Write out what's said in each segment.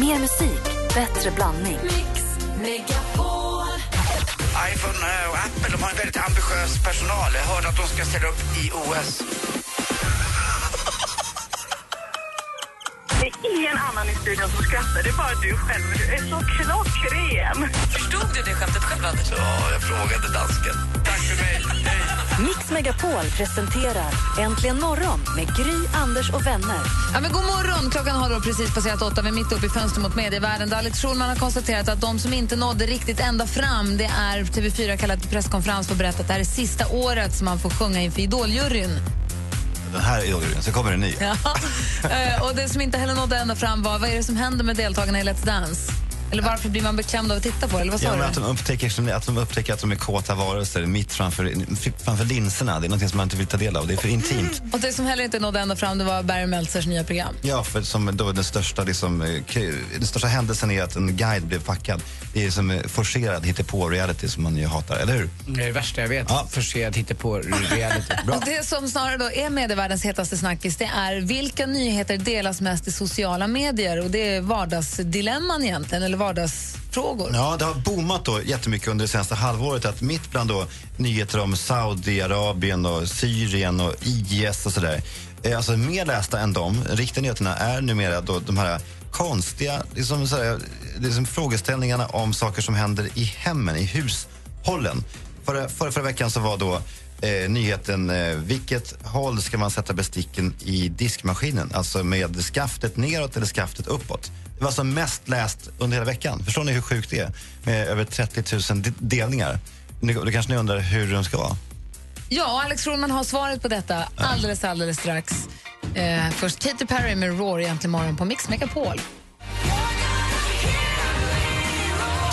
Mer musik, bättre blandning. iPhone eh, och Apple de har en väldigt ambitiös personal. Jag hörde att de ska ställa upp i OS. Det är ingen annan i studion som skrattar, det är bara du själv. Du är så klockren. Förstod du det skämtet själv, Anders? Ja, jag frågade dansken. Tack för mig. Mix Megapol presenterar Äntligen morgon med Gry, Anders och vänner. Ja, men god morgon! Klockan har då precis passerat åtta. Vi är mitt uppe i fönstret mot medievärlden. Där Alex Schulman har konstaterat att de som inte nådde riktigt ända fram det är TV4 kallat till presskonferens för att berätta att det här är sista året som man får sjunga inför Idoljuryn. Den här är juryn, så kommer en ny. Ja. Eh, och det som inte heller nådde ända fram var vad är det som händer med deltagarna i Let's Dance? Eller varför blir man beklämd av att titta på det? Eller vad sa Ja, men att, de upptäcker, att de upptäcker att de är kåta varelser mitt framför, framför linserna. Det är något som man inte vill ta del av. Det är för intimt. Och det som heller inte nådde ända fram det var Barry Meltzers nya program. Ja, för som då den, största, liksom, eh, den största händelsen är att en guide blev packad. Det är som eh, forcerad hittepå-reality som man ju hatar, eller hur? Det är det värsta jag vet. Ja. Försenad på reality. Och det som snarare då är medievärldens hetaste snackis det är vilka nyheter delas mest i sociala medier? Och Det är vardagsdilemman egentligen, eller vardagsfrågor. Ja, det har boomat då jättemycket under det senaste halvåret. Att mitt bland då nyheter om Saudiarabien och Syrien och IS och sådär. är Alltså mer lästa än de riktiga nyheterna är numera då de här konstiga liksom så här, det är som frågeställningarna om saker som händer i hemmen, i hushållen. Förra, förra, förra veckan så var då eh, nyheten eh, vilket håll ska man sätta besticken i diskmaskinen? Alltså med skaftet neråt eller skaftet uppåt. Det var som mest läst under hela veckan. Förstår ni hur sjukt det är? Med över 30 000 delningar. Nu- Då kanske ni undrar hur de ska vara. Ja, Alex Schulman har svaret på detta alldeles, alldeles strax. Eh, först Katy Perry med Roar egentligen morgon på Mix Megapol.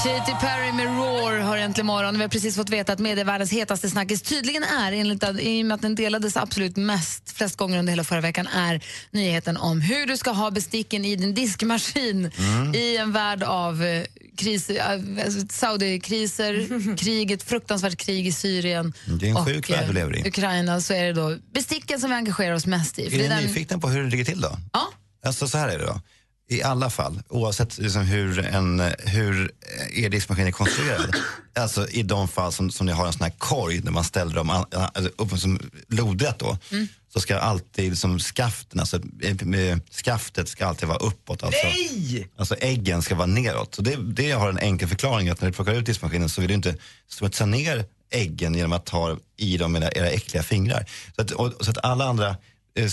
Katy Perry med Roar har äntligen morgon. Vi har precis fått veta att medievärldens hetaste snackis tydligen är, enligt att, i och med att den delades absolut mest, flest gånger under hela förra veckan, är nyheten om hur du ska ha besticken i din diskmaskin i en värld av eh, kris, eh, alltså Saudi-kriser, kriget, fruktansvärt krig i Syrien Det är en sjuk och, värld eh, lever i. Ukraina så är det då besticken som vi engagerar oss mest i. För Är ni den- nyfikna på hur det ligger till då? Ja. Alltså så här är det då. I alla fall, oavsett liksom hur, en, hur er diskmaskin är konstruerad. alltså i de fall som, som ni har en sån här korg där man ställer dem an- alltså, upp som lodrätt då. Så ska alltid liksom skaften, alltså eh, skaftet ska alltid vara uppåt. Alltså, Nej! Alltså äggen ska vara neråt. Så det, det har en enkel förklaring att när du plockar ut diskmaskinen så vill du inte smutsa ner äggen genom att ta i dem med era, äckliga fingrar. Så att, och, så att alla andra eh,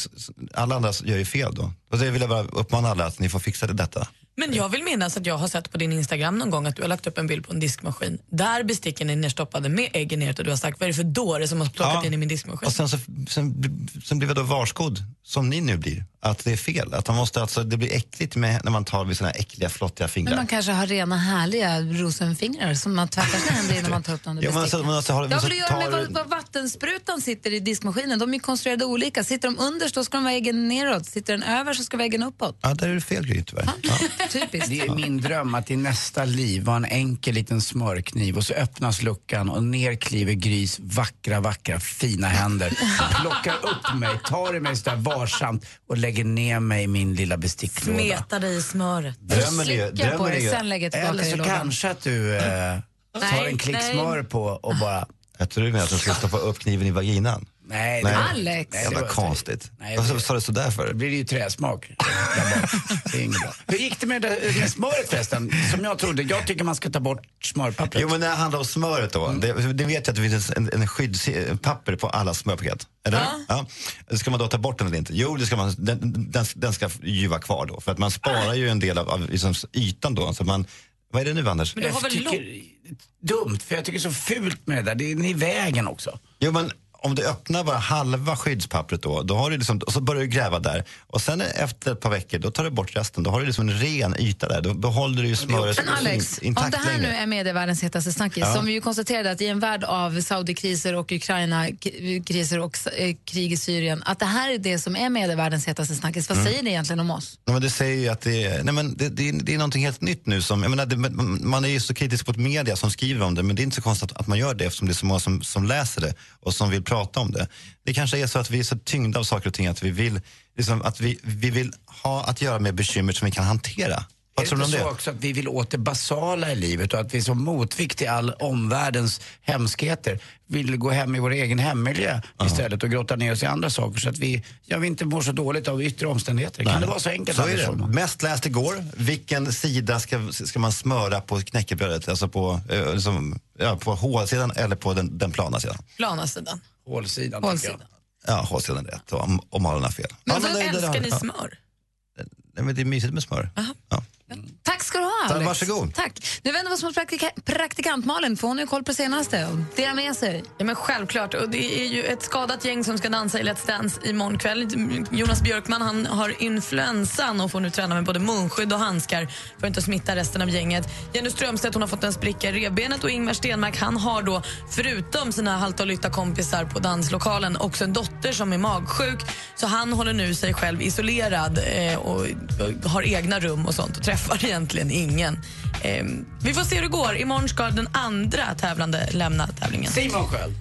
alla andra gör ju fel då. Och det vill jag bara uppmana alla att ni får fixa det, detta. Men jag vill minnas att jag har sett på din Instagram någon gång att du har lagt upp en bild på en diskmaskin där besticken är nerstoppade med äggen neråt och du har sagt vad är det för dåre som har plockat Ja. in i min diskmaskin? Och sen, så, sen, sen blir jag då varskodd, som ni nu blir, att det är fel. Att man måste, alltså, det blir äckligt med, när man tar vid såna äckliga, flottiga fingrar. Men man kanske har rena härliga rosenfingrar som man tvättar sina händer innan man tar upp dem under Ja, men alltså, besticken. Det man har att göra med vad, vad vattensprutan sitter i diskmaskinen. De är konstruerade olika. Sitter de underst då ska de vara äggen neråt. Sitter den över så ska vara äggen uppåt. Ja, där är det fel grej tyvärr. Ja. Typiskt. Det är min dröm att i nästa liv vara en enkel liten smörkniv och så öppnas luckan och ner kliver Grys vackra, vackra, fina händer. Plockar upp mig, tar i mig sådär varsamt och lägger ner mig i min lilla besticklåda. Smeta dig i smöret. Drömmen är ju... Slicka på ju sen lägger tillbaka Eller så lådan. kanske att du eh, tar Nej, en klick nej. smör på och bara... jag tror du menar att jag ska stoppa upp kniven i vaginan. Nej, Nej. Alex. Nej, det var- konstigt. Nej, Varför det- sa du sådär för? Då blir det ju träsmak. där bak. Det är inget bra. Hur gick det med, det, med smöret förresten? Som jag trodde. Jag tycker man ska ta bort smörpappret. Jo, men när det handlar om smöret då. Det, det vet jag att det finns en, en skyddspapper på alla smörpaket. Eller? Ja. Ska man då ta bort den eller inte? Jo, det ska man, den, den, den ska ju vara kvar då. För att man sparar ju en del av, av liksom, ytan då. Så man, vad är det nu Anders? Men du har väl tycker, dumt, för jag tycker det är så fult med det där. Det är i vägen också. Jo, men om du öppnar bara halva skyddspappret då, då har du liksom, och så börjar du gräva där. Och sen efter ett par veckor, då tar du bort resten. Då har du liksom en ren yta där. Då behåller du ju smöret Men Alex, in- intakt om det här längre. nu är medievärldens hetaste snackis, Ja. som vi ju konstaterade att i en värld av Saudi-kriser och Ukraina-kriser och eh, krig i Syrien, att det här är det som är medievärldens hetaste snackis. Vad säger det egentligen om oss? Ja, men det säger ju att det är, nej, men det, det, det är någonting helt nytt nu. Som, jag menar, det, man är ju så kritisk mot media som skriver om det, men det är inte så konstigt att, att man gör det eftersom det är så många som, som läser det och som vill prata om det. Det kanske är så att vi är så tyngda av saker och ting att vi vill, liksom, att vi, vi vill ha att göra med bekymmer som vi kan hantera. Vad är tror det du om inte så det? också att vi vill åt det basala i livet och att vi som motvikt till all omvärldens hemskheter vill gå hem i vår egen hemmiljö istället och grotta ner oss i andra saker så att vi, ja, vi inte mår så dåligt av yttre omständigheter. Kan det vara så enkelt? Så är Anders det. Mest läst igår. Vilken sida ska, ska man smöra på knäckebrödet? Alltså på, eh, liksom, ja, på H-sidan eller på den, den plana sidan? Plana sidan. Hålsidan, Hålsidan. jag. Ja, H-sidan är rätt om, om Malin har fel. Men ja, så det- det- älskar det- ni ja. smör? Nej, men det är mysigt med smör. Ja. Tack ska du ha, Alex. varsågod. Tack. Nu vänder vi oss mot praktika praktikant Malin, för hon har ju koll på det senaste och delar med sig. Ja, men självklart. Och det är ju ett skadat gäng som ska dansa i Let's Dance imorgon kväll. Jonas Björkman han har influensan och får nu träna med både munskydd och handskar för att inte smitta resten av gänget. Jenny Strömstedt hon har fått en spricka i revbenet och Ingmar Stenmark han har då förutom sina halta och lytta kompisar på danslokalen också en dotter som är magsjuk. Så han håller nu sig själv isolerad eh, och, och har egna rum och sånt och träffar egentligen ingen. Eh, vi får se hur det går. Imorgon ska den andra tävlande lämna tävlingen. Simon själv.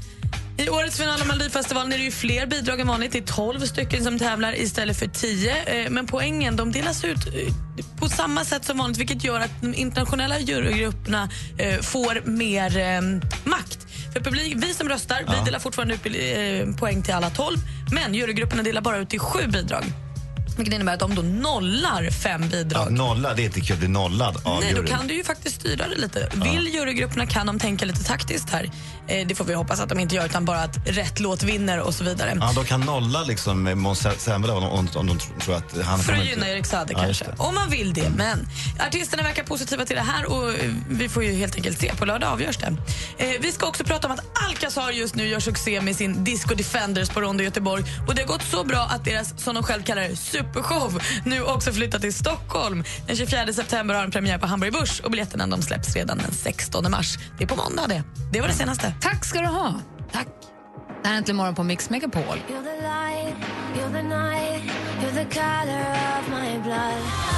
I årets final av Melodifestivalen är det ju fler bidrag än vanligt. Det är 12 stycken som tävlar istället för 10. Eh, Men poängen de delas ut eh, på samma sätt som vanligt vilket gör att de internationella jurygrupperna eh, får mer eh, makt. För publik, vi som röstar vi delar fortfarande ut eh, poäng till alla 12 men jurygrupperna delar bara ut till sju bidrag. Vilket innebär att de då nollar fem bidrag. Ja, nolla, det är inte kul. Bli nollad av Nej, då juryn. kan du ju faktiskt styra det lite. Vill jurygrupperna kan de tänka lite taktiskt här. Eh, det får vi hoppas att de inte gör, utan bara att rätt låt vinner och så vidare. Ja, de kan nolla liksom Måns Zelmerlöw om, om, om de tr- tror att han För att gynna Erik Saade Ja, kanske. Om man vill det. Men artisterna verkar positiva till det här och eh, vi får ju helt enkelt se. På lördag avgörs det. Eh, vi ska också prata om att Alcazar just nu gör succé med sin Disco Defenders på Rondo Göteborg. Och det har gått så bra att deras, som de själv kallar det, supershow nu också flyttat till Stockholm. Den 24 september har en premiär på Hamburg Börs och biljetterna de släpps redan den 16 mars. Det är på måndag det. Det var det senaste. Tack ska du ha. Tack. Det här är Äntligen morgon på Mix Megapol. You're the light, you're the night, you're the color of my blood.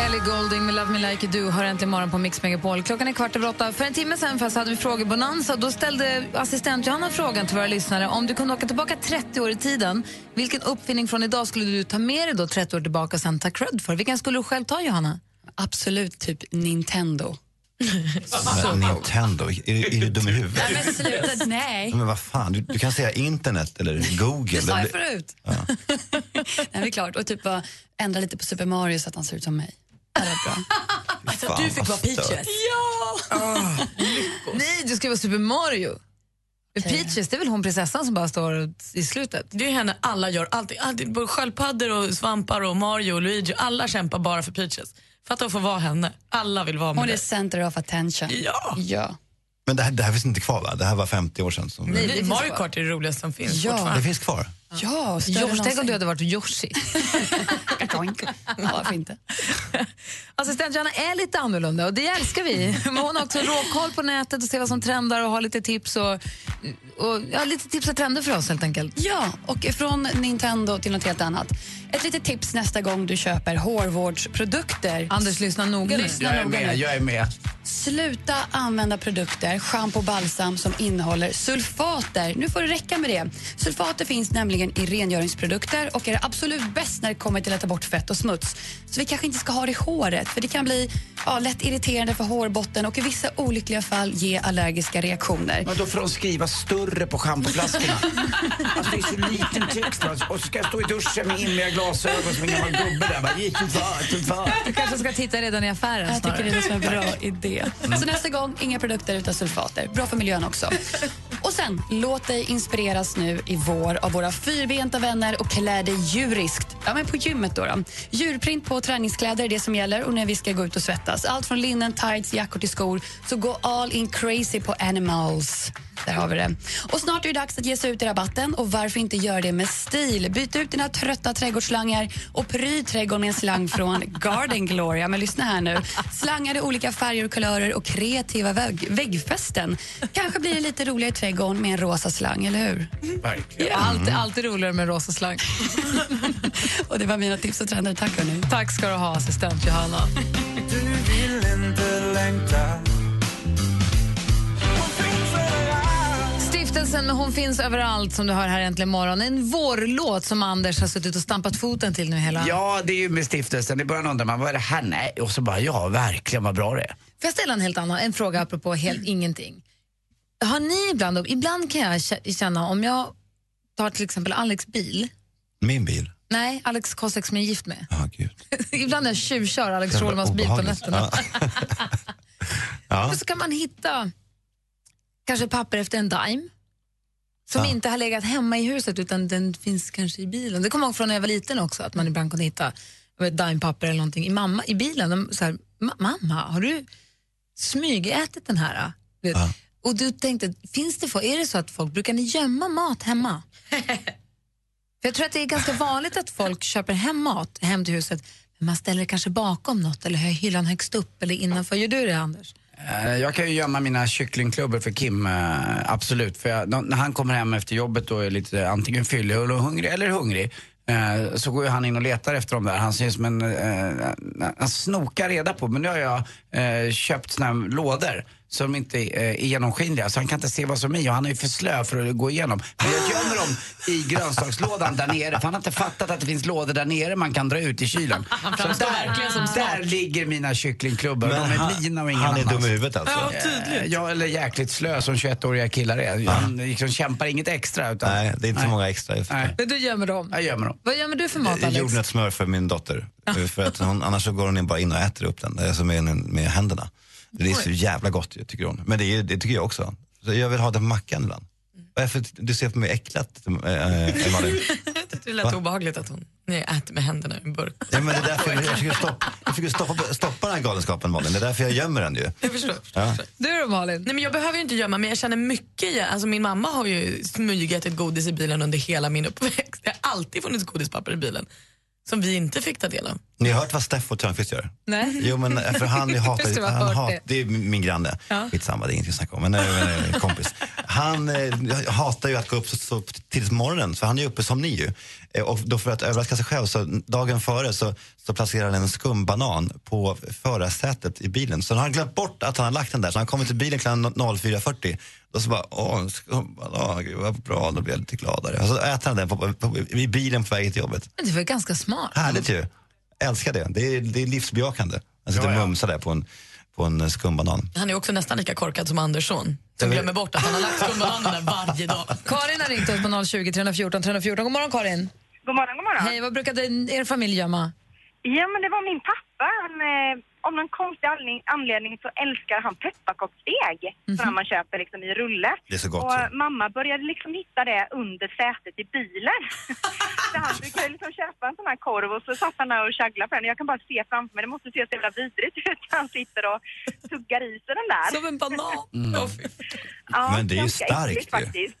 Ellie Golding med Love Me Like You Do hör äntligen morgon på Mix Megapol. Klockan är kvart över åtta. För en timme sen fast hade vi frågebonanza. Då ställde assistent Johanna frågan till våra lyssnare om du kunde åka tillbaka 30 år i tiden. Vilken uppfinning från idag skulle du ta med dig då 30 år tillbaka och sen ta cred för? Vilken skulle du själv ta, Johanna? Absolut typ Nintendo. Men Nintendo, är, är du dum i huvudet? Nej men sluta, nej. Men vad fan, du, du kan säga internet eller Google. Det sa jag förut. nej, det är klart. Och typ ändra lite på Super Mario så att han ser ut som mig. Alltså, du fick vara. Peaches. Nej, du ska vara Super Mario. Peaches, det är väl hon prinsessan som bara står i slutet? Det är henne alla gör. Alltid, alltid, både sköldpaddor och svampar och Mario och Luigi. Alla kämpar bara för Peaches. Fatta att få vara henne. Alla vill vara med Hon är center of attention. Ja. ja. Men det här, det här finns inte kvar va? Det här var 50 år sedan. Som, Nej, det Mario. Kart är det roligaste som finns Ja. Det finns kvar. Ja, Josh, tänk om du hade varit Yoshi. Varför inte? Assistent Johanna är lite annorlunda och det älskar vi. Men hon har också råkoll på nätet och ser vad som trendar och har lite tips och, och ja, lite tips och trender för oss helt enkelt. Ja, och från Nintendo till något helt annat. Ett litet tips nästa gång du köper hårvårdsprodukter. Anders, lyssna noga nu. Lyssna Jag är noga med, jag är med. Sluta använda produkter, schampo och balsam som innehåller sulfater. Nu får det räcka med det. Sulfater finns nämligen i rengöringsprodukter och är absolut bäst när det kommer till att ta bort fett och smuts. Så vi kanske inte ska ha det i håret för det kan bli ja, lätt irriterande för hårbotten och i vissa olyckliga fall ge allergiska reaktioner. Men då får de skriva större på schampoflaskorna. alltså det är så liten text. Och så ska jag stå i duschen med inliga glasögon som en gammal gubbe där. Bara. Du kanske ska titta redan i affären Jag tycker det är en bra idé. Så nästa gång, inga produkter utan sulfater. Bra för miljön också. Och sen, låt dig inspireras nu i vår av våra fyrbenta vänner och klä dig djuriskt. Ja, men på gymmet då, då. Djurprint på träningskläder är det som gäller och när vi ska gå ut och svettas. Allt från linnen, tights, jackor till skor. Så gå all in crazy på animals. Där har vi det. Och snart är det dags att ge sig ut i rabatten och varför inte göra det med stil? Byt ut dina trötta trädgårdsslangar och pryd trädgården med en slang från Garden Gloria. Men lyssna här nu. Slangar i olika färger och kulörer och kreativa vägg väggfästen. Kanske blir det lite roligare i trädgården med en rosa slang, eller hur? Verkligen. Alltid, alltid roligare med rosa slang. Och det var mina tips och trender. Tack hörni. Tack ska du ha, assistent Johanna. Stiftelsen med Hon finns överallt som du hör här äntligen morgon. En vårlåt som Anders har suttit och stampat foten till nu hela... Ja, det är ju med stiftelsen. I början undrar man, vad är det här? Nej. Och så bara, ja, verkligen vad bra det är. Får jag ställa en helt annan en fråga apropå helt ingenting? Har ni ibland, ibland kan jag kä- känna om jag tar till exempel Alex bil, Min bil. Nej, Alex Kosek som jag är gift med. Ja, gud. ibland när jag tjuvkör Alex Schulmans bil på nätterna. Ja. Och så kan man hitta kanske papper efter en Daim som Ja. inte har legat hemma i huset utan den finns kanske i bilen. Det kommer jag ihåg från när jag var liten också att man ibland kunde hitta Daim-papper eller någonting i, mamma, i bilen. De, så här, "Ma- mamma, har du smygätit den här? Ja. Och du tänkte, finns det, är det så att folk, brukar ni gömma mat hemma? Jag tror att det är ganska vanligt att folk köper hem mat hem till huset men man ställer det kanske bakom något eller har hyllan högst upp eller innanför. Gör du det Anders? Eh, jag kan ju gömma mina kycklingklubbor för Kim, eh, absolut. För jag, när han kommer hem efter jobbet och är lite antingen fyllig eller hungrig, eller hungrig eh, så går ju han in och letar efter dem där. Han ser som en... Eh, han snokar reda på. Men nu har jag eh, köpt såna här lådor som inte eh, är genomskinliga så han kan inte se vad som är i och han är ju för slö för att gå igenom. Men jag gömmer dem i grönsakslådan där nere för han har inte fattat att det finns lådor där nere man kan dra ut i kylen. Så framstår verkligen som där ligger mina kycklingklubbor. Men De är han, mina och ingen han är annans. dum i huvudet alltså? Eh, Ja, eller jäkligt slö som 21-åriga killar är. Han liksom kämpar inget extra. Utan, Nej, det är inte så många extra. Nej. Men du gömmer dem. Jag gömmer dem. Vad gömmer du för mat Alex? Jordnötssmör för min dotter. För att hon, annars så går hon in bara in och äter upp den alltså med, med händerna. Det är så jävla gott tycker hon. Men det, är, det tycker jag också. Så jag vill ha på mackan ibland. Varför, du ser på mig äcklat, äh, Malin. Det lät obehagligt att hon nej, äter med händerna i en burk. Ja, men det är därför jag, jag försöker, stoppa, jag försöker stoppa, stoppa den här galenskapen Malin. Det är därför jag gömmer den ju. Jag förstår. förstår, Ja. förstår. Du då Malin? Nej, men jag behöver ju inte gömma men jag känner mycket. Alltså, min mamma har ju smygätit godis i bilen under hela min uppväxt. Det har alltid funnits godispapper i bilen som vi inte fick ta del av. Ni har hört vad Steffo Törnqvist gör? Nej. Jo men eh, för han hatar han hat, det. det. är min granne. Ja. Skitsamma, det är ingenting att snacka om. Men äh, kompis. Han eh, hatar ju att gå upp så, så tidigt på morgonen, så han är uppe som ni ju. Eh, och då för att överraska sig själv, så dagen före så, så placerar han en skumbanan på förarsätet i bilen. Så han har glömt bort att han har lagt den där, så han kommer till bilen klockan 04.40. Då så bara, åh, en skumbanan, gud vad bra, då blir jag lite gladare. Och så äter han den på, på, i bilen på väg till jobbet. Men det var ganska smart. Härligt ju. Älskar det. Det är, det är livsbejakande. Han sitter Ja, ja. och mumsar där på en, på en skumbanan. Han är också nästan lika korkad som Andersson som glömmer bort att han har lagt skumbananen där varje dag. Karin har ringt oss på 020 314 314. God morgon Karin. God morgon, god morgon. Hej, vad brukade er familj gömma? Ja, men det var min pappa. Han, eh, av någon konstig anledning, anledning så älskar han pepparkaksdeg som man köper liksom i rulle. Det är så gott, Och ju. mamma började liksom hitta det under sätet i bilen. så han brukade liksom köpa en sån här korv och så satt han där och käglade på den. Jag kan bara se framför mig, det måste se så jävla vidrigt ut. Han sitter och tuggar i sig den där. Som en banan. Fy. Ja, Men det är ju starkt äckligt ju. faktiskt.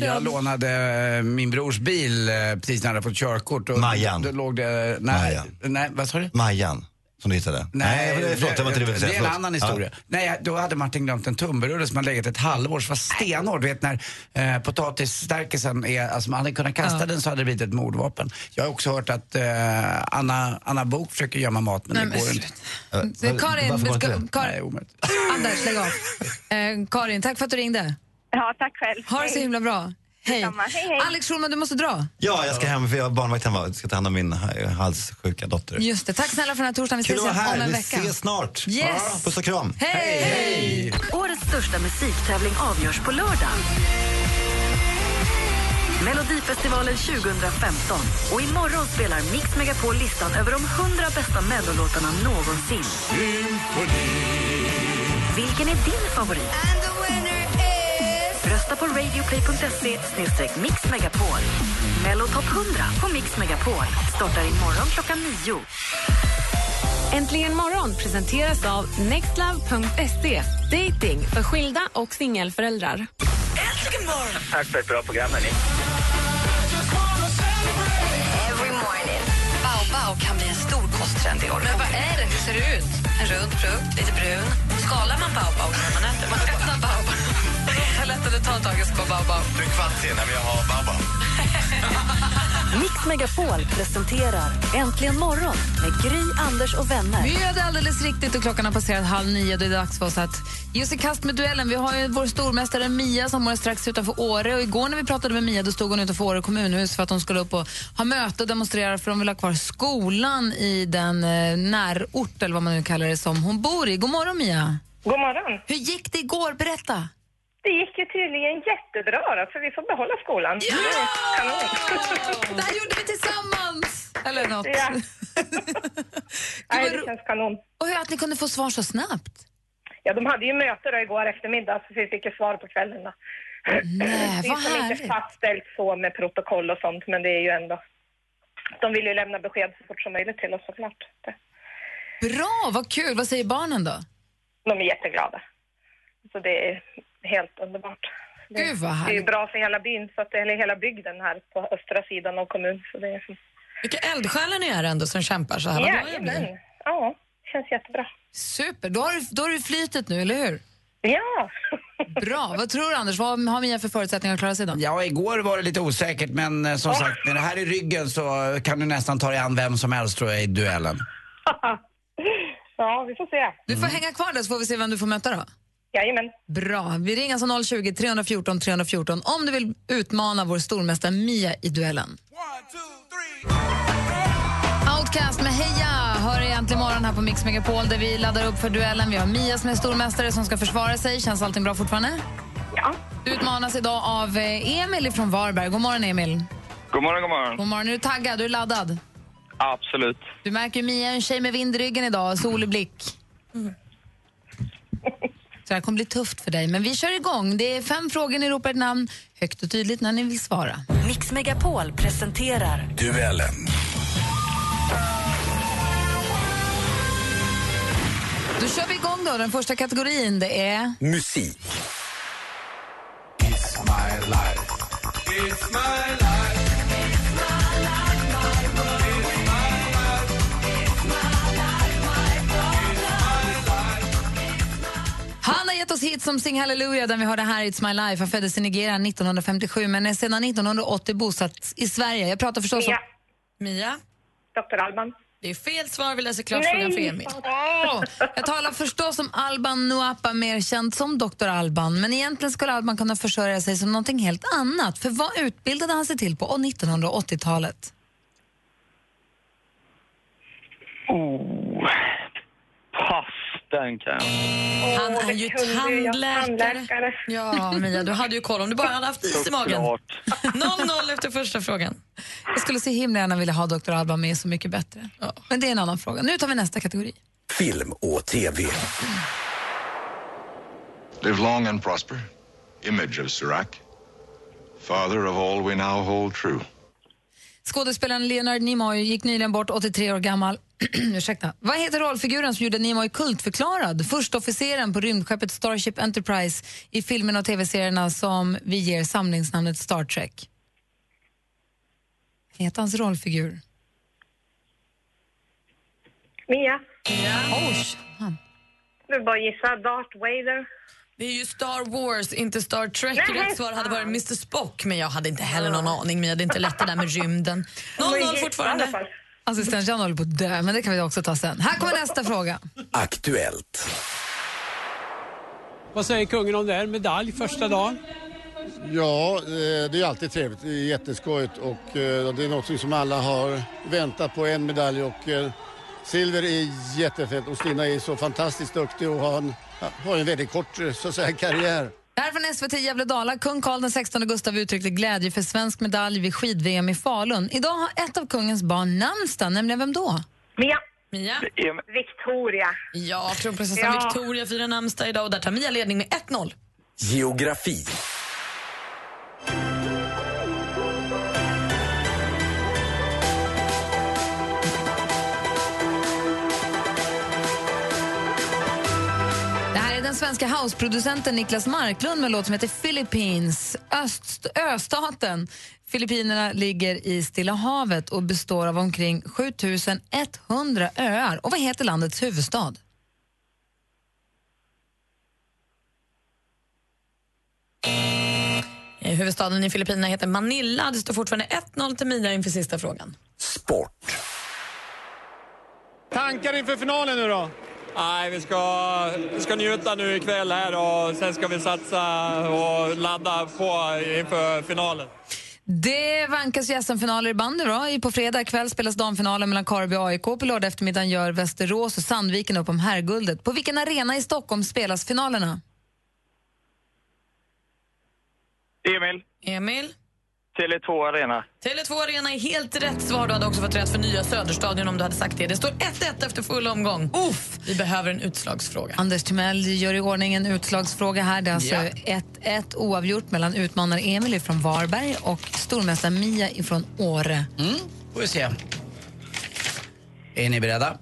Jag lånade eh, min brors bil eh, precis när jag hade fått körkort. Och Majan. Då låg det... Nej, Majan. nej vad sa du? Majan, som du hittade. förlåt, det var inte det säga. Det är en annan historia. Nej, då hade Martin glömt en tunnbrödsrulle som hade legat ett halvår som var stenhård. Du vet när eh, potatisstärkelsen är, alltså man hade kunnat kasta den så hade det blivit ett mordvapen. Jag har också hört att eh, Anna, Anna Bok försöker gömma mat men Nej, det men går inte. Ja. Så, Karin, ska, inte det? Kar, Nej, omöjligt. Anders, lägg av. Eh, Karin, tack för att du ringde. Ja, tack själv. Ha det så himla bra. Hej. Hej, hej. Alex Schulman, du måste dra. Ja, jag ska hem för jag har barnvakt hemma. Jag ska ta hand om min eh, halssjuka dotter. Just det. Tack snälla för den här torsdagen. Vi Kul ses att vara igen om här. en Vi vecka. ses snart. Yes. Puss och kram. Hej! Årets största musiktävling avgörs på lördag. Melodifestivalen 2015. Och imorgon spelar Mix Megapol listan över de 100 bästa mellolåtarna någonsin. Vilken är din favorit? Rösta på radioplay.se mixmegapol. Mello Top 100 på Mix Megapol startar imorgon klockan nio. Äntligen morgon presenteras av nextlove.se. Dating för skilda och singelföräldrar. Tack för ett bra program, hörni. Baobab kan bli en stor kosttrend i år. Men vad är det? Hur ser det ut? En rund frukt, lite brun. Skalar man baobab när man äter? Man äter baobab. Ta lätt eller ta tag, jag ska bara baobab. Du är kvart sen, men jag har Baobab. Mix Megapol presenterar Äntligen morgon med Gry, Anders och vänner. Vi gör det alldeles riktigt och klockan har passerat halv nio. Det är dags för oss att ge oss i kast med duellen. Vi har ju vår stormästare Mia som bor strax utanför Åre. Och igår när vi pratade med Mia då stod hon utanför Åre kommunhus för att hon skulle upp och ha möte och demonstrera för de vill ha kvar skolan i den eh, närort eller vad man nu kallar det som hon bor i. God morgon Mia! God morgon. Hur gick det igår? Berätta! Det gick ju tydligen jättebra då, för vi får behålla skolan. Ja! Kanon. Det här gjorde vi tillsammans! Eller något. Ja. Nej, det känns kanon. Och hur att ni kunde få svar så snabbt. Ja, de hade ju möte då igår eftermiddag, så vi fick ju svar på kvällen då. Nej, det är som inte fastställt så med protokoll och sånt, men det är ju ändå... De vill ju lämna besked så fort som möjligt till oss såklart. Det- Bra, vad kul. Vad säger barnen då? De är jätteglada. Så det är helt underbart. Det, Gud, vad det är bra för hela byn, så att, eller hela bygden här på östra sidan av kommunen. Så det är Vilka eldsjälar ni är ändå som kämpar så här. Jajamän. Ja, känns jättebra. Super, då har, du, då har du flytet nu, eller hur? Ja. Bra. Vad tror du, Anders? Vad har Mia för förutsättningar att klara sig då? Ja, igår var det lite osäkert men eh, som sagt, med det här i ryggen så kan du nästan ta dig an vem som helst tror jag i duellen. ja, vi får se. Du får hänga kvar där så får vi se vem du får möta då. Jajamän. Bra. Vi ringer alltså 020 314 314 om du vill utmana vår stormästare Mia i duellen. Outcast med Heja hör egentligen morgon här på Mix Megapol där vi laddar upp för duellen. Vi har Mia som är stormästare som ska försvara sig. Känns allting bra fortfarande? Ja. Du utmanas idag av eh, Emil från Varberg. God morgon Emil. God morgon, god morgon. God morgon. Är du taggad? Du är laddad? Absolut. Du märker ju Mia en tjej med vind i ryggen idag, sol i blick. Så det här kommer bli tufft för dig, men vi kör igång. Det är fem frågor, ni ropar ett namn högt och tydligt när ni vill svara. Mix Megapol presenterar Duellen. Då kör vi igång då. Den första kategorin det är... Musik. Han har gett oss hit som Sing Hallelujah, den vi hörde här i It's My Life. Han föddes i Nigeria 1957 men är sedan 1980 bosatt i Sverige. Jag pratar förstås om... Mia. Mia, Dr. Alban. det är fel svar. Vi läser klart frågan för Emil. Åh! Jag talar förstås om Alban Nuapa, mer känd som Dr. Alban. Men egentligen skulle Alban kunna försörja sig som någonting helt annat. För vad utbildade han sig till på 1980-talet? Oh. Pass, den kan jag. Han är ju tandläkare. Ja, Mia, du hade ju koll om du bara hade haft is i magen. Såklart. 0-0 efter första frågan. Jag skulle så himla gärna vilja ha Dr. Alban med Så mycket bättre. Men det är en annan fråga. Nu tar vi nästa kategori. Film och TV. Live long and prosper. Image of Sirach. Father of all we now hold true. Skådespelaren Leonard Nimoy gick nyligen bort, 83 år gammal. Ursäkta. Vad heter rollfiguren som gjorde Nimoy kultförklarad? Första officeren på rymdskeppet Starship Enterprise i filmerna och tv-serierna som vi ger samlingsnamnet Star Trek. Vad heter hans rollfigur? Mia. Oj, han. Du bara gissa. Darth Vader. Det är ju Star Wars, inte Star Trek. Rätt svar hade varit Mr Spock, men jag hade inte heller någon aning. Mia, det är inte lätt det där med rymden. Men 0-0 gissa i alla fortfarande. Assistent Jan håller på att dö, men det kan vi också ta sen. Här kommer nästa fråga. Aktuellt. Vad säger kungen om det här? Medalj första dagen? Ja, eh, det är alltid trevligt. Det är jätteskojigt och eh, det är något som alla har väntat på, en medalj och eh, silver är jättefett och Stina är så fantastiskt duktig och har en, har en väldigt kort eh, så att säga, karriär. Det här är från SVT Gävle-Dala. Kung Carl XVI Gustav uttryckte glädje för svensk medalj vid skid-VM i Falun. Idag har ett av kungens barn namnsdag, nämligen vem då? Mia. Mia? Victoria. Ja, kronprinsessan Ja. Victoria firar namnsdag idag och där tar Mia ledning med 1-0. Geografi. Den svenska houseproducenten Niklas Marklund med en låt som heter Philippines. Öst, östaten Filippinerna ligger i Stilla havet och består av omkring 7100 öar. Och vad heter landets huvudstad? Eh, Huvudstaden i Filippinerna heter Manila. Det står fortfarande 1-0 till Mia inför sista frågan. Tankar inför finalen nu då? Nej, vi ska, vi ska njuta nu ikväll här och sen ska vi satsa och ladda på inför finalen. Det vankas ju SM-finaler i bandy. Då. I- På fredag kväll spelas damfinalen mellan Karby och AIK. På lördag eftermiddag gör Västerås och Sandviken upp om herrguldet. På vilken arena i Stockholm spelas finalerna? Emil, Emil? Tele2 Arena. Tele2 Arena är helt rätt svar. Du hade också fått rätt för nya Söderstadion om du hade sagt det. Det står 1-1 efter full omgång. Uff, vi behöver en utslagsfråga. Anders Timell gör i ordning en utslagsfråga här. Det är alltså Ja. 1-1 oavgjort mellan utmanare Emil från Varberg och stormästare Mia från Åre. Mm, får vi se. Är ni beredda?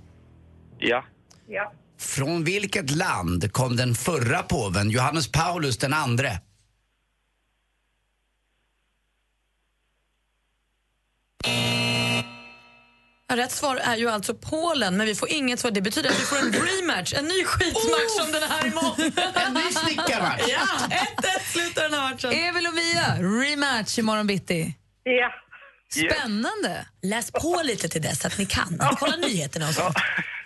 Ja. Ja. Från vilket land kom den förra påven, Johannes Paulus den andre? Rätt svar är ju alltså Polen, men vi får inget svar. Det betyder att vi får en rematch, en ny skitmatch som den här imorgon. En ny snickarmatch. Ja, 1-1 slutar den här matchen. Emil och Mia, rematch imorgon bitti. Ja. Spännande. Läs på lite till dess att ni kan. Kolla nyheterna och så.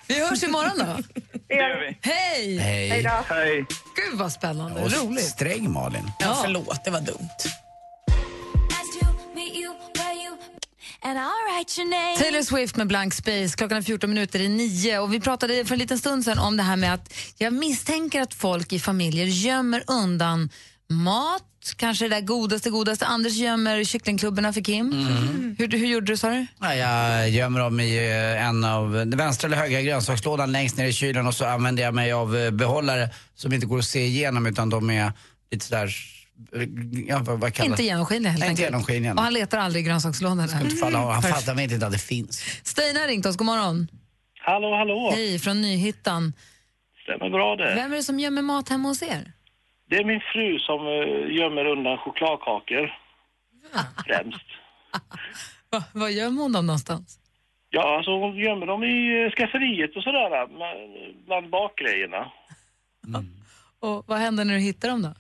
Vi hörs imorgon då. Det gör vi. Hej! Hej. Hej. Gud vad spännande. Och Roligt. Sträng Malin. Ja, förlåt, det var dumt. Taylor Swift med Blank Space. Klockan är 14 minuter i nio. Och vi pratade för en liten stund sedan om det här med att jag misstänker att folk i familjer gömmer undan mat, kanske det där godaste, godaste. Anders gömmer kycklingklubborna för Kim. Hur, hur gjorde du, sa du? Ja, jag gömmer dem i eh, en av den vänstra eller högra grönsakslådan längst ner i kylen och så använder jag mig av eh, behållare som inte går att se igenom utan de är lite sådär, ja, vad, vad kallas Inte genomskinliga helt Nej, enkelt. genomskinliga. Och han letar aldrig i grönsakslådan. Han fattar väl inte att det finns. Stina har ringt oss. God morgon. Hallå, hallå. Hej, från Nyhyttan. Stämmer bra det. Vem är det som gömmer mat hemma hos er? Det är min fru som eh, gömmer undan chokladkakor. Främst. Va, vad gömmer hon dem någonstans? Ja, alltså hon gömmer dem i eh, skafferiet och sådär, bland bakgrejerna. Och vad händer när du hittar dem då?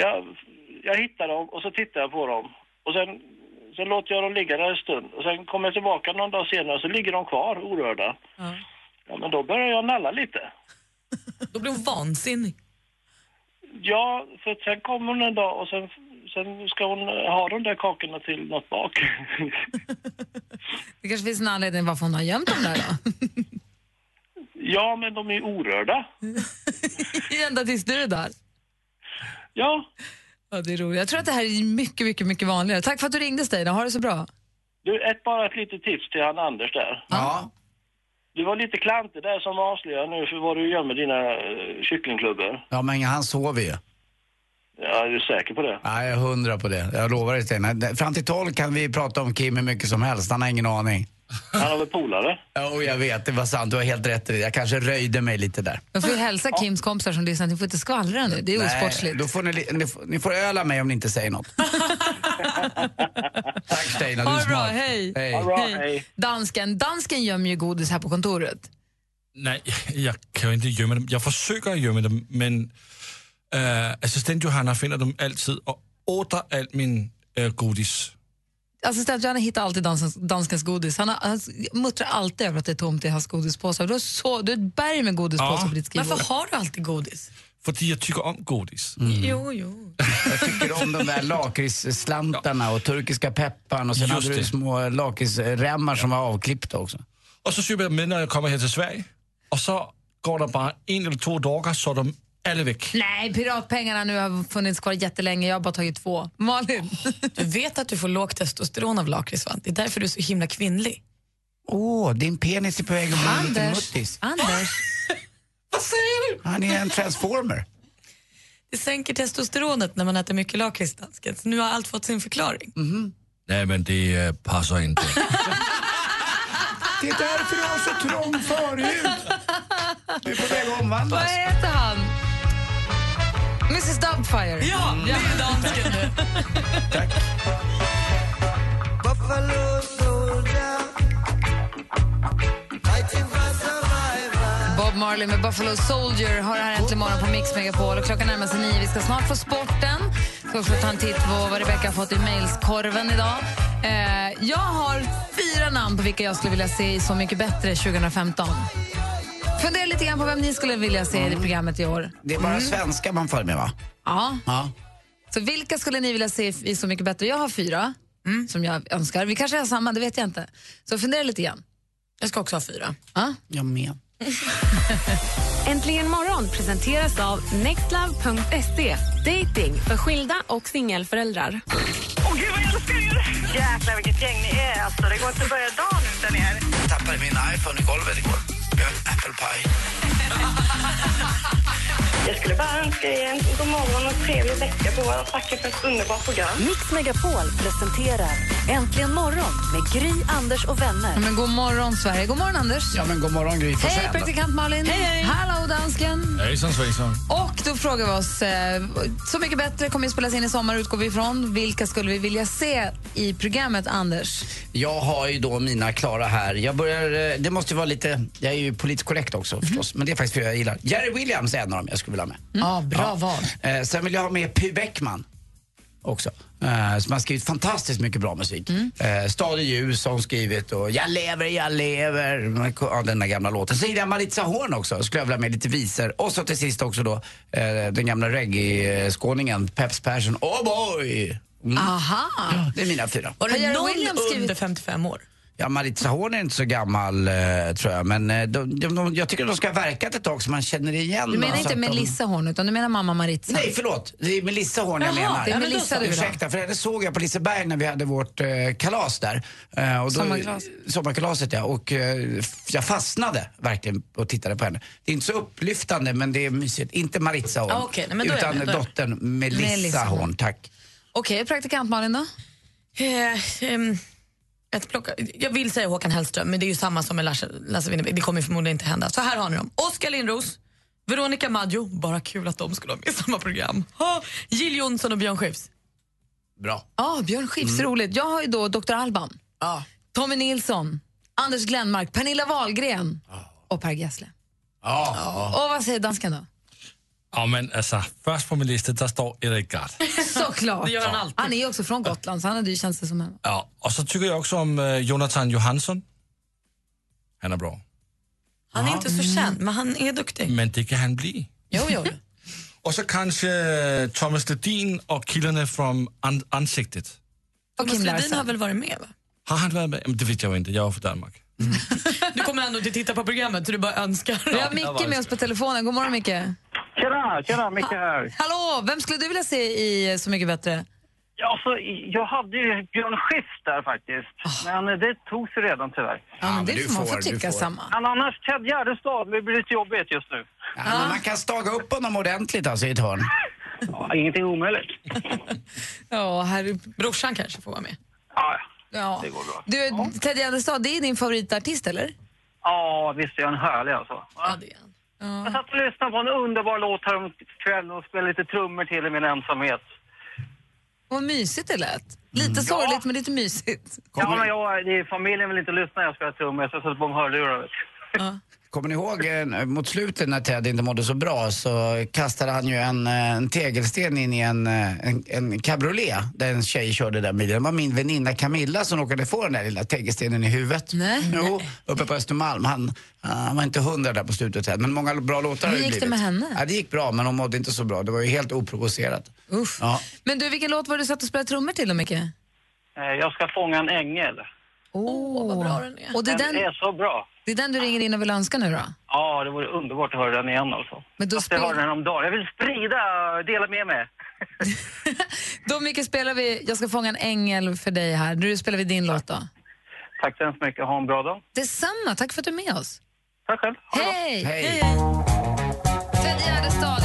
Jag, jag hittar dem och så tittar jag på dem. Och sen, sen låter jag dem ligga där en stund. Och sen kommer jag tillbaka någon dag senare och så ligger de kvar orörda. Ja, men då börjar jag nalla lite. Då blir hon vansinnig. Ja, för sen kommer hon en dag och sen, sen ska hon eh, ha de där kakorna till något bak. Det kanske finns en anledning varför hon har gömt dem där då? ja, men de är orörda. Ända tills du är där. Ja. Ja, det är roligt. Jag tror att det här är mycket, mycket, mycket vanligare. Tack för att du ringde Stina. Ha det så bra. Du, ett, bara ett litet tips till han Anders där. Ja. Du var lite klantig där som avslöjar nu för vad du gömmer dina uh, kycklingklubbor. Ja, men han sover ju. Ja, är du säker på det? Ja, jag är hundra på det. Jag lovar dig Sten. Fram till tolv kan vi prata om Kim hur mycket som helst. Han har ingen aning. Han har väl polare? Jo, jag vet. Det var sant. Du har helt rätt i det. Jag kanske röjde mig lite där. Jag får hälsa Kims kompisar som lyssnar. Ni får inte skvallra nu. Det är osportsligt. då får ni, ni, får, ni får öla mig om ni inte säger något. Tack Stina, du är det bra. smart. Hej. Hej. Dansken. Dansken gömmer ju godis här på kontoret. Nej, jag kan inte gömma dem. Jag försöker gömma dem, men äh, assistent Johanna finner dem alltid och åter allt min äh, godis. Assistent Johanna hittar alltid dansens, danskens godis. Han, har, han muttrar alltid över att det är tomt i hans godispåsar. Du har, så, du har ett berg med godispåsar Ja. på ditt skrivbord. Varför har du alltid godis? För jag tycker om godis. Jo, jo. Jag tycker om de där lakritsslantarna och turkiska pepparn och sen Just hade du små lakritsremmar som var avklippta också. Och så köper jag med när jag kommer här till Sverige. Och så går det bara en eller två dagar så de väck. Nej, piratpengarna nu har funnits kvar jättelänge. Jag har bara tagit två. Malin? Du vet att du får lågt testosteron av lakrits? Det är därför du är så himla kvinnlig. Åh, din penis är på väg att bli lite Anders. muttis. Anders. Vad säger du? Han är en transformer. Det sänker testosteronet när man äter mycket lakrits. Så nu har allt fått sin förklaring. Nej, men det äh, passar inte. Det är därför du har så trång förhud. Du är på väg att omvandlas. Vad heter han? Mrs Doubtfire. Ja, det är dansken nu. Bob Marley med Buffalo Soldier har det här äntligen morgon på Mix Megapol. Och klockan närmar sig nio. Vi ska snart få sporten. Ska få ta en titt på vad Rebecca har fått i mailskorven idag. Eh, jag har fyra namn på vilka jag skulle vilja se i Så mycket bättre 2015. Fundera lite grann på vem ni skulle vilja se i programmet i år. Det är bara Mm. svenska man följer med va? Ja. Ja. Så vilka skulle ni vilja se i Så mycket bättre? Jag har fyra som jag önskar. Vi kanske har samma, det vet jag inte. Så fundera lite grann. Jag ska också ha fyra. Ja. Jag med. Äntligen morgon presenteras av nextlove.se. Dating för skilda och singelföräldrar. Åh gud vad jag älskar er! Jäklar vilket gäng ni är alltså. Det går inte att börja dagen utan er. Jag tappade min iPhone i golvet igår. En apple pie. Jag skulle bara önska er en god morgon och trevlig vecka på och tacka för ett underbart program. Mix Megapol presenterar Äntligen morgon med Gry, Anders och vänner. Men god morgon, Sverige. God morgon, Anders. Ja, men god morgon, Gry Hej, praktikant Malin. Hej, hej. Hallå, dansken. Hejsan svejsan. Och då frågar vi oss, eh, Så mycket bättre kommer ju spelas in i sommar, utgår vi ifrån. Vilka skulle vi vilja se i programmet, Anders? Jag har ju då mina klara här. Jag börjar, eh, det måste ju vara lite, jag är ju politiskt korrekt också förstås, men det är faktiskt för jag gillar. Jerry Williams är en av dem jag skulle vilja ha med. Ja, bra val. Eh, sen vill jag ha med Py Bäckman också. Eh, som har skrivit fantastiskt mycket bra musik. Eh, Stad i ljus har hon skrivit och Jag lever, jag lever. Ja, den där gamla låten. Så gillar jag Maritza Horn också. Skulle jag vilja ha med lite visor. Och så till sist också då eh, den gamla reggae-skåningen Peps Persson. Oh boy! Mm. Aha. Det är mina fyra. Har Jerry Williams skrivit- under 55 år? Ja, Maritza Horn är inte så gammal eh, tror jag. Men eh, de, de, de, jag tycker de ska ha verkat ett tag så man känner igen Du menar inte Melissa Horn, utan du menar mamma Maritza? Nej, förlåt. Det är Melissa Horn jag menar. det är Melissa du vill ha. Ursäkta, för henne såg jag på Liseberg när vi hade vårt eh, kalas där. Eh, och då, Sommarkalas. Sommarkalaset, ja. Och eh, jag fastnade verkligen och tittade på henne. Det är inte så upplyftande, men det är mysigt. Inte Maritza Horn, Ah, okej. Nej, men då utan med, då dottern Melissa, Melissa Horn. Tack. Okej, praktikant Malin då? Eh, ehm, ett plocka, jag vill säga Håkan Hellström, men det är ju samma som med Lasse, Lasse Winnerbäck. Det kommer förmodligen inte hända. Så här har ni dem. Oskar Lindros, Veronica Maggio, bara kul att de skulle vara med i samma program. Ha, Jill Johnson och Björn Skifs. Bra. Ja, Björn Skifs, Mm. roligt. Jag har ju då Dr. Alban, Ja. Tommy Nilsson, Anders Glenmark, Pernilla Wahlgren och Per Gessle. Ja. Och vad säger dansken då? Ja, men alltså, först på min lista där står Erik Gard. Såklart. Det gör han alltid. Han är ju också från Gotland, så han hade ju känt sig som hemma. Ja, och så tycker jag också om eh, Jonathan Johansson. Han är bra. Han är inte så känd, men han är duktig. Men det kan han bli. Jo, jo. Och så kanske eh, Thomas Ledin och killarna från An- Ansiktet. Och Thomas Kim Ledin har väl varit med? Va? Har han varit med? Men Det vet jag inte, jag är från Danmark. Du kommer ändå inte titta på programmet, så du bara önskar. Vi har Micke med oss på telefonen. God morgon, Micke. Tjena, tjena, Micke här. Hallå, vem skulle du vilja se i Så mycket bättre? Ja, så, jag hade ju Björn Skifs där faktiskt, men eh, det togs ju redan tyvärr. Ja, men det du får man får, tycka får. samma. Men annars Ted Gärdestad, det blir lite jobbigt just nu. Ja, men man kan staga upp honom ordentligt alltså i ett hörn. Ja, ingenting omöjligt. Ja, här... Brorsan kanske får vara med. Ja, Ja. det går bra. Du, Ted Gärdestad, det är din favoritartist, eller? Ja, visst är han härlig alltså. Ja, det är han. Jag satt och lyssnade på en underbar låt här om kvällen och spelade lite trummor till i min ensamhet. Vad mysigt det lät. Lite sorgligt, men lite mysigt. Ja, men jag, familjen vill inte lyssna när jag spelar trummor, så jag satt på med hörlurar. du. Kommer ni ihåg eh, mot slutet när Ted inte mådde så bra så kastade han ju en, eh, en tegelsten in i en, eh, en, en cabriolet där en tjej körde den bilen. Det var min väninna Camilla som råkade få den där lilla tegelstenen i huvudet. Nej. Jo, uppe på Östermalm. Han, han var inte hundra där på slutet Ted, men många bra låtar har Hur det gick det med henne? Ja, det gick bra men hon mådde inte så bra. Det var ju helt oprovocerat. Uff. Ja. Men du, vilken låt var det du satt och spelade trummor till då, Micke? Jag ska fånga en ängel. Åh, vad bra den är. Och det Den den, är så bra. Det är den du ringer in och vill önska nu då? Ja, det vore underbart att höra den igen alltså. Men då Fast jag spel... den om dagen. Jag vill sprida, dela med mig. Då Micke spelar vi Jag ska fånga en ängel för dig här. Nu spelar vi din låt då. Tack så hemskt mycket. Ha en bra dag. Detsamma, tack för att du är med oss. Tack själv. Bra. Hej! Hej. Ted Gärdestad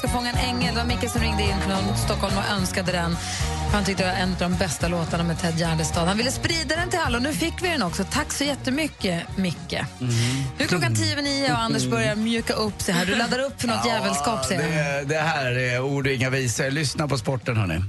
ska fånga en ängel. Det var Micke som ringde in från Stockholm och önskade den. Han tyckte det var en av de bästa låtarna med Ted Gärdestad. Han ville sprida den till alla och nu fick vi den också. Tack så jättemycket, Micke. Nu är klockan tio över nio och Anders börjar mjuka upp sig här. Du laddar upp för något jävelskap, ser det, det här är ord och inga visor. Lyssna på sporten, hörni.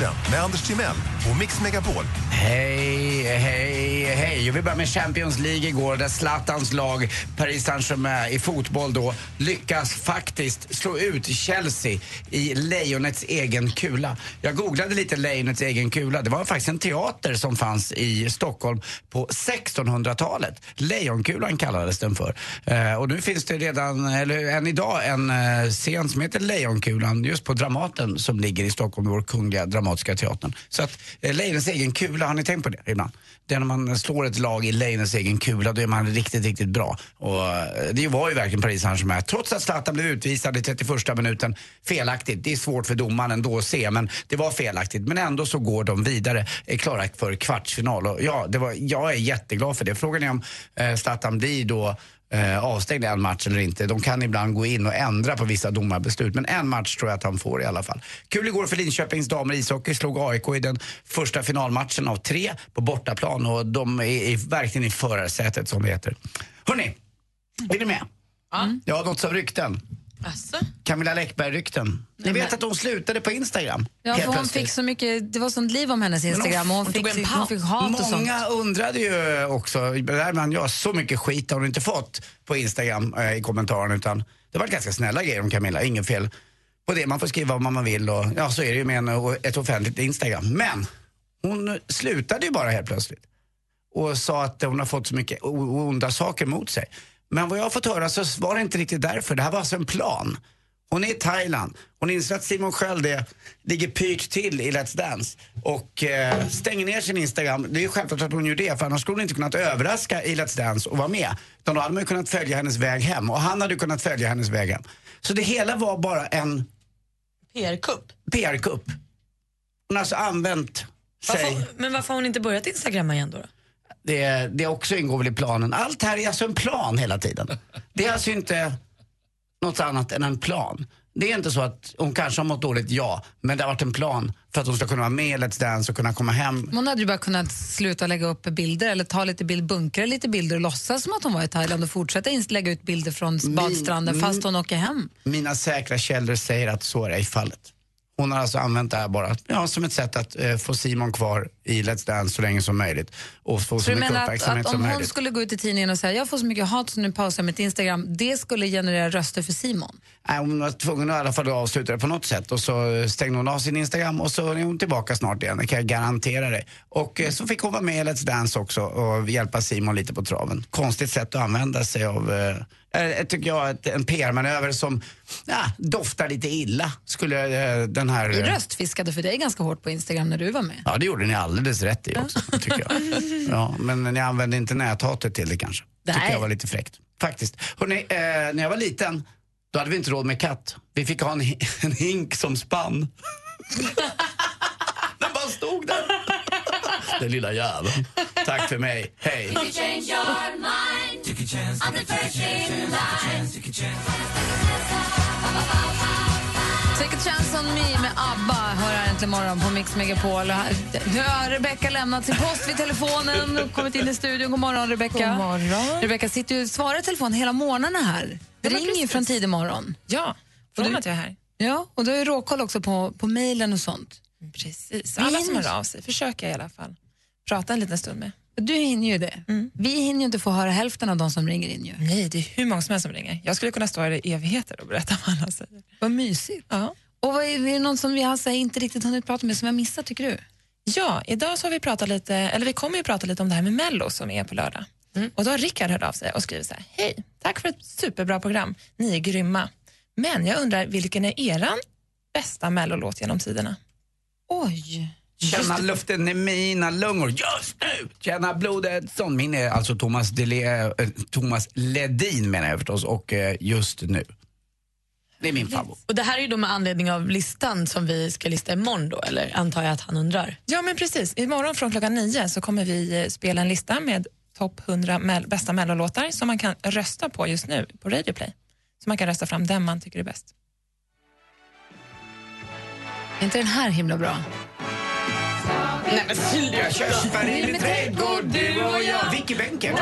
Sporten med Anders Timell och Mix Megapol. Hej, hej, hej. Och vi börjar med Champions League igår där Zlatans lag Paris Saint-Germain i fotboll då lyckas faktiskt slå ut Chelsea i Lejonets egen kula. Jag googlade lite Lejonets egen kula. Det var faktiskt en teater som fanns i Stockholm på 1600-talet. Lejonkulan kallades den för. Eh, och nu finns det redan, eller än idag, en eh, scen som heter Lejonkulan just på Dramaten som ligger i Stockholm, vår kungliga Dramatiska teatern. Så att eh, Lejonets egen kula, har ni tänkt på det ibland? Det är när man slår ett lag i lejonens egen kula, då är man riktigt, riktigt bra. Och eh, det var ju verkligen Paris Saint-Germain. Trots att Zlatan blev utvisad i 31 minuten, felaktigt. Det är svårt för domaren ändå att se, men det var felaktigt. Men ändå så går de vidare, är klara för kvartsfinal. Och ja, det var, jag är jätteglad för det. Frågan är om eh, Zlatan blir då eh, avstängd en match eller inte. De kan ibland gå in och ändra på vissa domarbeslut, men en match tror jag att han får i alla fall. Kul igår för Linköpings damer ishockey, slog AIK i den första finalmatchen av tre på bortaplan och de är, är verkligen i förarsätet som det heter. Hörni, är ni med? Mm. Jag har något som rykten. Asså? Camilla Läckberg-rykten. Ni vet att hon slutade på Instagram? Ja, för hon plötsligt. fick så mycket, det var sånt liv om hennes Instagram och hon, fick, hon fick hat och sånt. Många undrade ju också, där man, ja, så mycket skit har hon inte fått på Instagram eh, i kommentarerna utan det var ganska snälla grejer om Camilla, inget fel på det. Man får skriva vad man vill och ja, så är det ju med en, ett offentligt Instagram. Men hon slutade ju bara helt plötsligt och sa att hon har fått så mycket onda saker mot sig. Men vad jag har fått höra så var det inte riktigt därför. Det här var alltså en plan. Hon är i Thailand. Hon inser att Simon Sköld är, ligger pyrt till i Let's Dance och eh, stänger ner sin Instagram. Det är ju självklart att hon gör det för annars skulle hon inte kunnat överraska i Let's Dance och vara med. Utan då hade man ju kunnat följa hennes väg hem och han hade ju kunnat följa hennes väg hem. Så det hela var bara en PR-kupp? PR-kupp. Hon har alltså använt sig... Varför, men varför har hon inte börjat Instagramma igen då? då? Det, det också ingår väl i planen. Allt här är alltså en plan hela tiden. Det är alltså inte något annat än en plan. Det är inte så att hon kanske har mått dåligt, ja, men det har varit en plan för att hon ska kunna vara med i Let's Dance och kunna komma hem. Hon hade ju bara kunnat sluta lägga upp bilder eller ta lite bild, bunkra lite bilder och låtsas som att hon var i Thailand och fortsätta lägga ut bilder från badstranden mm. fast hon åker hem. Mina säkra källor säger att så är fallet. Hon har alltså använt det här bara ja, som ett sätt att eh, få Simon kvar i Let's Dance så länge som möjligt och få så, Så mycket att, uppmärksamhet att som om hon möjligt. skulle gå ut i tidningen och säga jag får så mycket hat så nu pausar jag mitt Instagram, det skulle generera röster för Simon? Nej, hon var tvungen att i alla fall avsluta det på något sätt och så stängde hon av sin Instagram och så är hon tillbaka snart igen, det kan jag garantera dig. Och eh, så fick hon vara med i Let's Dance också och hjälpa Simon lite på traven. Konstigt sätt att använda sig av, eh, eh, tycker jag, ett, en PR-manöver som ja, doftar lite illa. Skulle eh, den här... Eh, röstfiskade för dig ganska hårt på Instagram när du var med. Ja, det gjorde ni alldeles rätt i också, tycker jag. Ja, men ni använde inte näthatet till det kanske. Tycker Nej. jag var lite fräckt. Faktiskt. Hörrni, eh, när jag var liten, då hade vi inte råd med katt. Vi fick ha en, en hink som spann. Den bara stod där. Den lilla jäveln. Tack för mig. Hej. Take a chance. On me med ABBA äntligen morgon på Mix Megapol. Nu har Rebecca lämnat sin post vid telefonen och kommit in i studion. God morgon. God morgon. Rebecca sitter ju och svarar i telefon hela morgnarna här. Det ringer ju från tidig morgon. Ja, från du- att jag är här. Ja, och du har ju råkoll också på, på mejlen och sånt. Precis. Alla som hör av sig försöker jag i alla fall prata en liten stund med. Du hinner ju det. Vi hinner ju inte få höra hälften av de som ringer in ju. Nej, det är hur många som helst som ringer. Jag skulle kunna stå här i evigheter och berätta vad alla säger. Vad mysigt. Ja. Och vad är, är det någon som vi har så här, inte riktigt hunnit prata med som jag missat tycker du? Ja, idag så har vi pratat lite, eller vi kommer ju prata lite om det här med Mello som är på lördag. Och då har Rickard hört av sig och skrivit så här, hej, tack för ett superbra program, ni är grymma. Men jag undrar, vilken är eran bästa Mellolåt genom tiderna? Oj. Känna luften i mina lungor just nu. Känna blodet som min är alltså Thomas, Dele, eh, Thomas Ledin menar jag förstås och eh, just nu. Det är min favorit. Och det här är ju då med anledning av listan som vi ska lista imorgon då, eller antar jag att han undrar? Ja, men precis. Imorgon från klockan nio så kommer vi eh, spela en lista med topp 100 mell- bästa mellolåtar som man kan rösta på just nu på Radio Play. Så man kan rösta fram den man tycker är bäst. Är inte den här himla bra? Nej men Silja körsbär i min trädgård, du och jag. Vicky Bänken.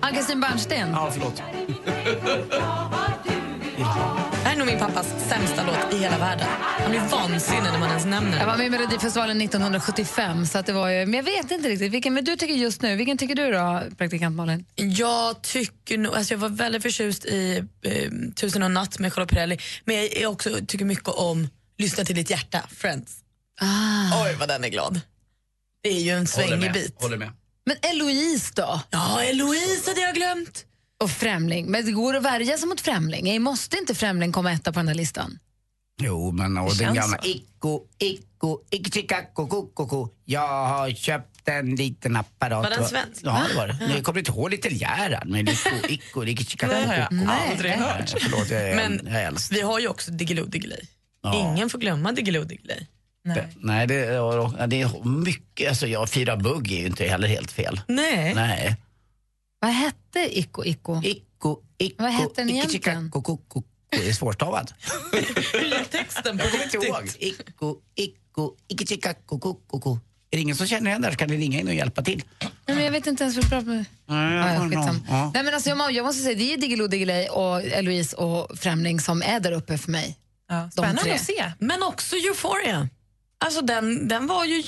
Ann-Kristin Bernsten. Ja, förlåt. Det här är nog min pappas sämsta låt i hela världen. Han blir vansinnig när man ens nämner Jag var med i Melodifestivalen 1975, så att det var ju, men jag vet inte riktigt. Vilken, men du tycker just nu, vilken tycker du då, praktikant Malin? Jag tycker nog, alltså jag var väldigt förtjust i eh, Tusen och natt med Charlotte Perrelli, men jag är också tycker mycket om Lyssna till ditt hjärta, Friends. Ah. Oj vad den är glad. Det är ju en svängig bit. Håller med. Men Eloise då? Ja, Eloise hade jag glömt. Och Främling. Men det går att värja sig mot Främling. Måste inte Främling komma etta på den här listan? Jo, men och den gamla så. Icko, Icko, Icke-Chicka-ko, ko Jag har köpt en liten apparat. Var den svensk? Ja, det var det. Ja. Men jag kommer inte ihåg lite Gerhard med Icko, Icko, Icke-Chicka-ko, Det har jag aldrig hört. Förlåt, jag är, Men jag är äldst. vi har ju också Diggiloo Diggiley. Ja. Ingen får glömma Diggiloo Diggiley. Det, nej, det, är- det är mycket. Alltså, jag, fyra bugg är ju inte heller helt fel. Nej. Nej. Vad hette Icko Icko? Icko, Icko, Vad hette den egentligen? Det är svårstavad. Hur gick texten på Jag kommer inte ihåg. Icko, Icko, Är det ingen som känner igen det här så kan ni ringa in och hjälpa till. Nej, men jag vet inte ens hur det är med... Nej, Ja, ja, ja. Nej, men alltså, jag, må- jag måste säga, det är Diggiloo Diggiley och Eloise och Främling som är där uppe för mig. De Spännande tre. att se. Men också Euphoria. Alltså den, den var ju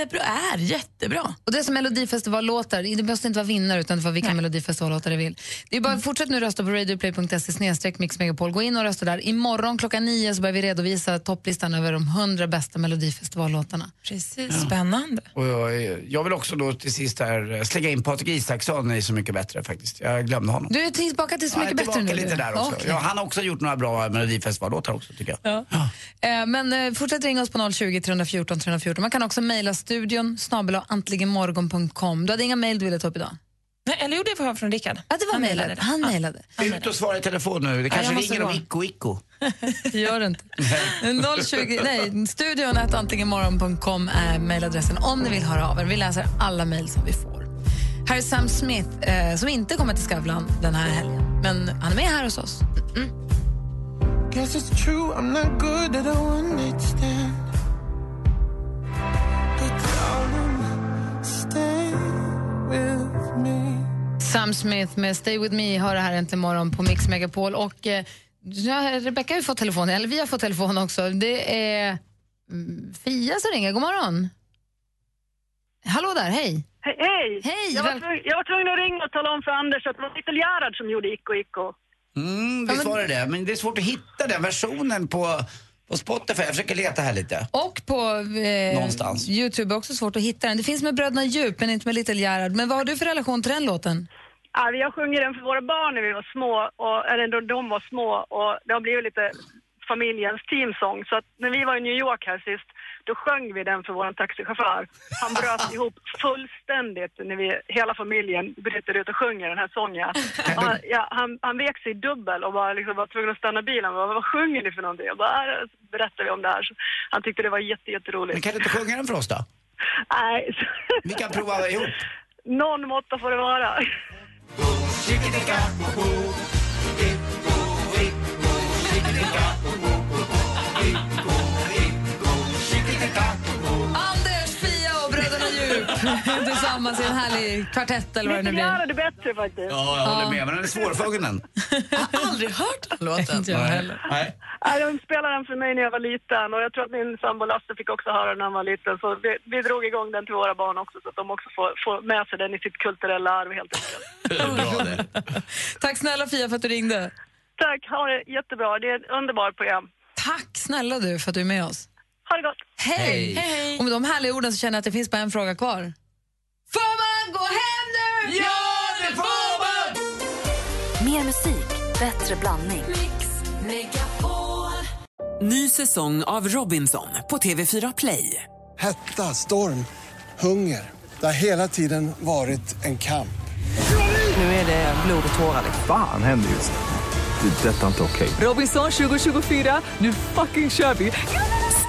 jättebra, är jättebra. Och det är som Melodifestivallåtar, det behöver inte vara vinnare utan det får vilka Melodifestivallåtar det vill. Det är bara fortsätt nu rösta på radioplay.se mixmegapol. Gå in och rösta där. Imorgon klockan nio så börjar vi redovisa topplistan över de 100 bästa Melodifestivallåtarna. Precis, spännande. Och jag, jag vill också då till sist här eh, slänga in Patrik Isaksson i Så mycket bättre faktiskt. Jag glömde honom. Du är tillbaka till Så Ja, mycket är bättre nu. lite där också. Okej. Ja, han har också gjort några bra Melodifestivallåtar också tycker jag. Eh, Men eh, fortsätt ringa oss på 020 314 314. Man kan också mejla studion snabel antligenmorgon.com. Du hade inga mejl du ville ta upp idag? Nej, eller jo, det var från Rickard. Ja, det var Han mejlade. Han Ja. mejlade. Ut och svara i telefon nu. Det Ja, kanske måste ringer om gå. Icko Icko. Gör det inte. 020, nej, studion antligenmorgon.com är mejladressen om ni vill höra av er. Vi läser alla mejl som vi får. Här är Sam Smith eh, som inte kommer till Skavlan den här helgen. Men han är med här hos oss. Guess Sam Smith med Stay With Me hör det här äntligen morgon på Mix Megapol. Och, eh, ja, Rebecca har fått telefon, eller vi har fått telefon också. Det är mm, Fia som ringer. God morgon. Hallå där, hej. Hej! Hej! Hej, Jag var, tvungen, jag var tvungen att ringa och tala om för Anders att det var Little Gerhard som gjorde Icko Icko. Mm, visst var det det. Men det är svårt att hitta den versionen på, på Spotify. Jag försöker leta här lite. Och på eh, Någonstans. Youtube är också svårt att hitta den. Det finns med Bröderna Djup, men inte med Little Gerhard. Men vad har du för relation till den låten? Ja, vi har sjungit den för våra barn när vi var små, och, eller då de var små och det har blivit lite familjens teamsång. Så att när vi var i New York här sist, då sjöng vi den för vår taxichaufför. Han bröt ihop fullständigt när vi, hela familjen bryter ut och sjunger den här sången. Han, ja, han, han vek sig i dubbel och bara liksom var tvungen att stanna bilen. Bara, vad sjunger ni för någonting? Jag bara, "Äh", så berättade vi om det här. Så han tyckte det var jätte, jätteroligt. Men kan du inte sjunga den för oss då? Nej. Vi kan prova ihop. Någon måtta får det vara. Anders, tillsammans i en härlig kvartett eller vad det nu blir. Gerhard är bättre faktiskt. Ja, jag håller med. Men den är svårfången. Jag har aldrig hört den låten. Inte jag heller. Nej. Nej, de spelade den för mig när jag var liten och jag tror att min sambo Lasse fick också höra den när han var liten. Så vi, vi drog igång den till våra barn också så att de också får, får med sig den i sitt kulturella arv helt enkelt. Bra det. Tack snälla Fia för att du ringde. Tack, ha det jättebra. Det är ett underbart program. Tack snälla du för att du är med oss. Ha det gott! Hej! Hej. Och med de härliga orden så känner jag att det finns bara en fråga kvar. Får man gå hem nu? Ja, det får man! Mer musik, bättre blandning. Ny säsong av Robinson på TV4 Play. Hetta, storm, hunger. Det har hela tiden varit en kamp. Nu är det blod och tårar. Fan händer just nu. Det. är Detta är inte okej. Robinson 2024, nu fucking kör vi!